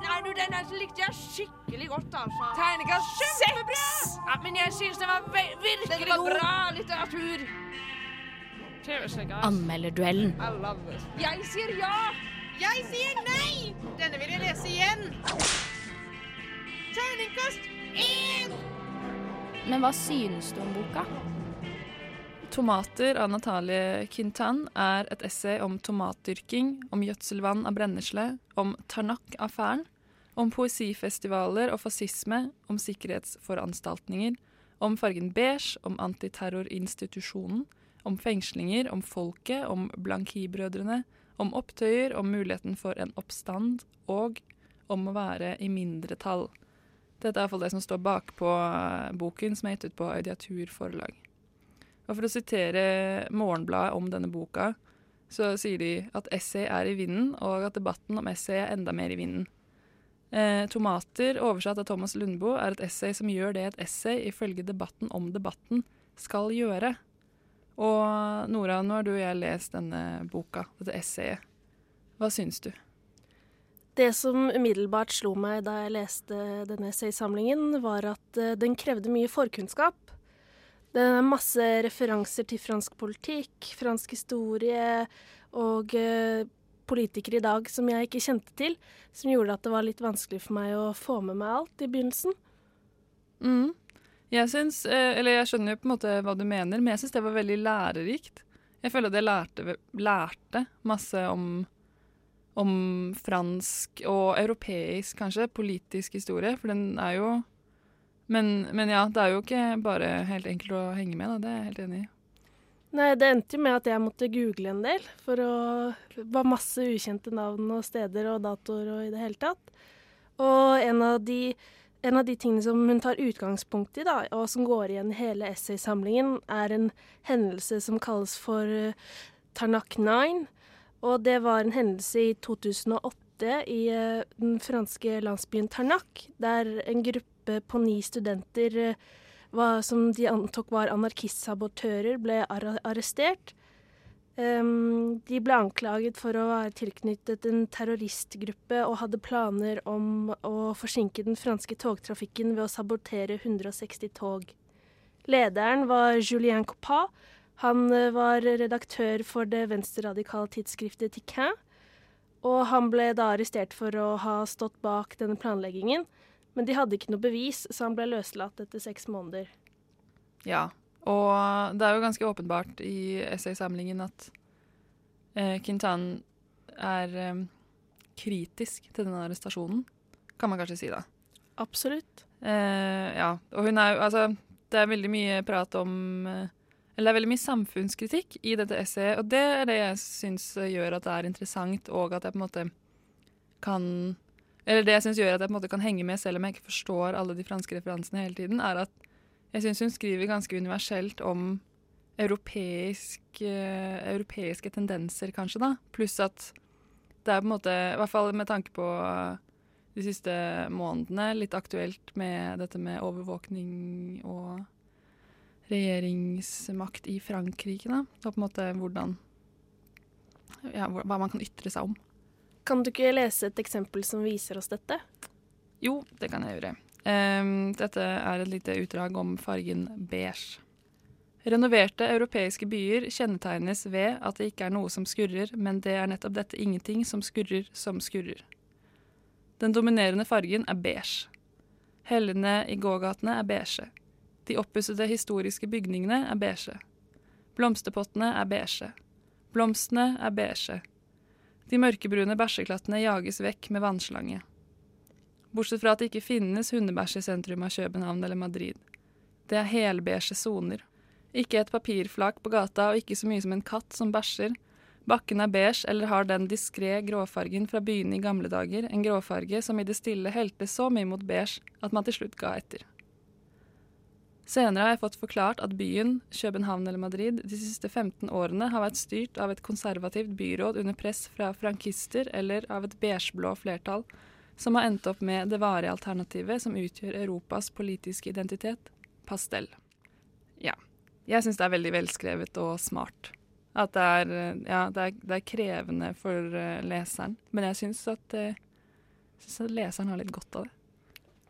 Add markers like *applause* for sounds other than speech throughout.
Nei, du, den likte jeg skikkelig godt, altså. Tegnekast Kjempebra! seks! Ja, men jeg syns den var ve virkelig Den var bra litteratur. Anmelderduellen. Jeg sier ja. Jeg sier nei! Denne vil jeg lese igjen. Terningkast én! Men hva synes du om boka? Tomater av Natalie Quintan er et essay om tomatdyrking, om gjødselvann av brennesle, om Tarnak-affæren, om poesifestivaler og fascisme, om sikkerhetsforanstaltninger, om fargen beige, om antiterrorinstitusjonen, om fengslinger, om folket, om Blanqui-brødrene, om opptøyer, om muligheten for en oppstand og om å være i mindretall. Dette er iallfall det som står bakpå eh, boken som er gitt ut på Audiatur forlag. Og for å sitere Morgenbladet om denne boka, så sier de at essay er i vinden, og at debatten om essay er enda mer i vinden. Eh, 'Tomater', oversatt av Thomas Lundboe, er et essay som gjør det et essay ifølge debatten om debatten skal gjøre. Og Nora, nå har du og jeg lest denne boka, dette essayet. Hva syns du? Det som umiddelbart slo meg da jeg leste denne essaysamlingen, var at eh, den krevde mye forkunnskap. Det er masse referanser til fransk politikk, fransk historie og eh, politikere i dag som jeg ikke kjente til, som gjorde at det var litt vanskelig for meg å få med meg alt i begynnelsen. Mm. Jeg syns, eh, eller jeg skjønner jo på en måte hva du mener, men jeg syns det var veldig lærerikt. Jeg føler at jeg lærte, lærte masse om, om fransk og europeisk, kanskje, politisk historie, for den er jo men, men ja, det er jo ikke bare helt enkelt å henge med, da. Det er jeg helt enig i. Nei, det endte jo med at jeg måtte google en del, for å Det var masse ukjente navn og steder og datoer og i det hele tatt. Og en av de, en av de tingene som hun tar utgangspunkt i, da, og som går igjen i hele essaysamlingen, er en hendelse som kalles for eh, Tarnak 9. Og det var en hendelse i 2008 i eh, den franske landsbyen Tarnak, der en gruppe på ni studenter eh, som de antok var anarkistsabotører, ble arre- arrestert. Ehm, de ble anklaget for å være tilknyttet en terroristgruppe og hadde planer om å forsinke den franske togtrafikken ved å sabotere 160 tog. Lederen var Julien Coppa. Han eh, var redaktør for det venstreradikale tidsskriftet Tiquin. Og han ble da arrestert for å ha stått bak denne planleggingen. Men de hadde ikke noe bevis, så han ble løslatt etter seks måneder. Ja. Og det er jo ganske åpenbart i essaysamlingen at eh, Quintan er eh, kritisk til denne arrestasjonen, kan man kanskje si da. Absolutt. Eh, ja, og hun er jo Altså, det er veldig mye prat om eh, Eller det er veldig mye samfunnskritikk i dette essayet, og det er det jeg syns gjør at det er interessant, og at jeg på en måte kan Eller det jeg syns gjør at jeg på en måte kan henge med, selv om jeg ikke forstår alle de franske referansene hele tiden, er at jeg syns hun skriver ganske universelt om europeisk, eh, europeiske tendenser, kanskje, da. Pluss at det er på en måte, i hvert fall med tanke på de siste månedene, litt aktuelt med dette med overvåkning og regjeringsmakt i Frankrike. Da. Og på en måte hvordan ja, hva man kan ytre seg om. Kan du ikke lese et eksempel som viser oss dette? Jo, det kan jeg gjøre. Um, dette er et lite utdrag om fargen beige. Renoverte europeiske byer kjennetegnes ved at det ikke er noe som skurrer, men det er nettopp dette ingenting som skurrer, som skurrer. Den dominerende fargen er beige. Hellene i gågatene er beige. De oppussede historiske bygningene er beige. Blomsterpottene er beige. Blomstene er beige. De mørkebrune bæsjeklattene jages vekk med vannslange. Bortsett fra at det ikke finnes hundebæsj i sentrum av København eller Madrid. Det er helbeige soner. Ikke et papirflak på gata og ikke så mye som en katt som bæsjer. Bakken er beige eller har den diskré gråfargen fra byene i gamle dager, en gråfarge som i det stille helte så mye mot beige at man til slutt ga etter. Senere har jeg fått forklart at byen, København eller Madrid, de siste 15 årene har vært styrt av et konservativt byråd under press fra frankister eller av et beigeblå flertall, som har endt opp med det varige alternativet som utgjør Europas politiske identitet, pastell. Ja. Jeg syns det er veldig velskrevet og smart. At det er, eh, ja, det er, det er krevende for eh, leseren. Men jeg syns at det, Syns leseren har litt godt av det.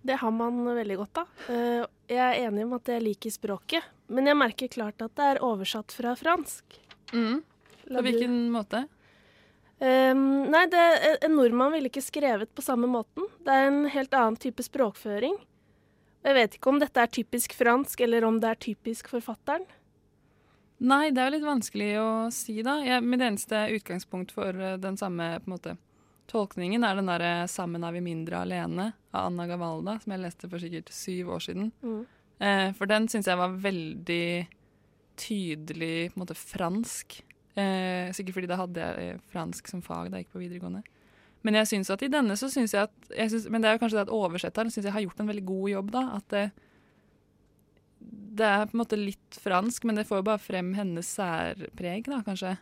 Det har man veldig godt av. Eh, Jeg er enig om at jeg liker språket, men jeg merker klart at det er oversatt fra fransk. Mm. På hvilken måte? Um, nei, det, en nordmann ville ikke skrevet på samme måten. Det er en helt annen type språkføring. Jeg vet ikke om dette er typisk fransk, eller om det er typisk forfatteren. Nei, det er jo litt vanskelig å si, da. Jeg, mitt eneste utgangspunkt for eh, den samme på en måte, tolkningen er den derre 'Sammen er vi mindre alene' av Anna Gavalda, som jeg leste for sikkert syv år siden. Mm. Eh, for den syns jeg var veldig tydelig på en måte fransk. Eh, sikkert fordi da hadde jeg eh, fransk som fag da jeg gikk på videregående. Men jeg synes at i denne så syns jeg at jeg synes, Men det er jo kanskje det at oversetteren syns jeg har gjort en veldig god jobb, da. At det, det er på en måte litt fransk, men det får jo bare frem hennes særpreg, da, kanskje.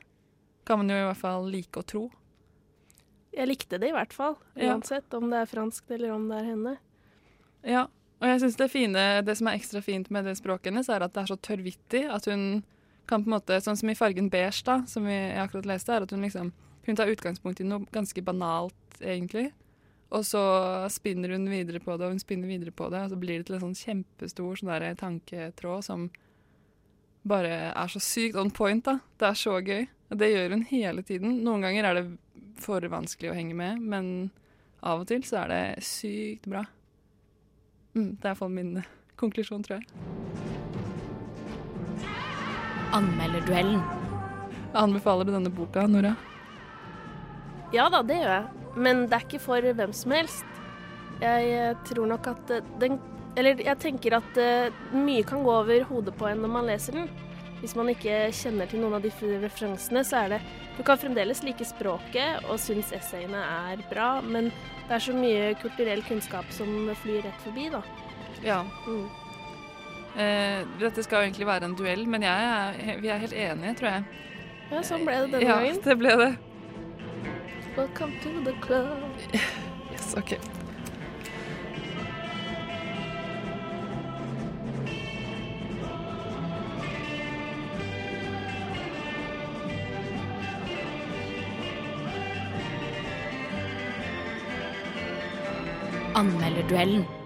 Kan man jo i hvert fall like å tro. Jeg likte det i hvert fall, Ja. uansett om det er franskt eller om det er henne. Ja, og jeg synes det fine, det som er ekstra fint med det språket hennes, er at det er så tørrvittig. At hun kan på en måte, sånn som i fargen beige, da, som jeg akkurat leste, er at hun liksom hun tar utgangspunkt i noe ganske banalt, egentlig. Og så spinner hun videre på det, og hun spinner videre på det, og så blir det til en sånn kjempestor sånn der tanketråd som bare er så sykt on point, da. Det er så gøy. Og det gjør hun hele tiden. Noen ganger er det for vanskelig å henge med, men av og til så er det sykt bra. Mm, det er iallfall min konklusjon, tror jeg. Anmelderduellen. Anbefaler du denne boka, Nora? Ja da, det gjør jeg. Men det er ikke for hvem som helst. Jeg eh, tror nok at eh, den Eller jeg tenker at eh, mye kan gå over hodet på en når man leser den. Hvis man ikke kjenner til noen av de referansene, så er det Du kan fremdeles like språket og synes essayene er bra, men det er så mye kulturell kunnskap som flyr rett forbi, da. Ja. Mm. Eh, dette skal jo egentlig være en duell, men jeg er, vi er helt enige, tror jeg. Ja, sånn ble det denne ja, gangen. det ble det. Welcome to the club. *laughs* Yes, ok. Anmelderduellen.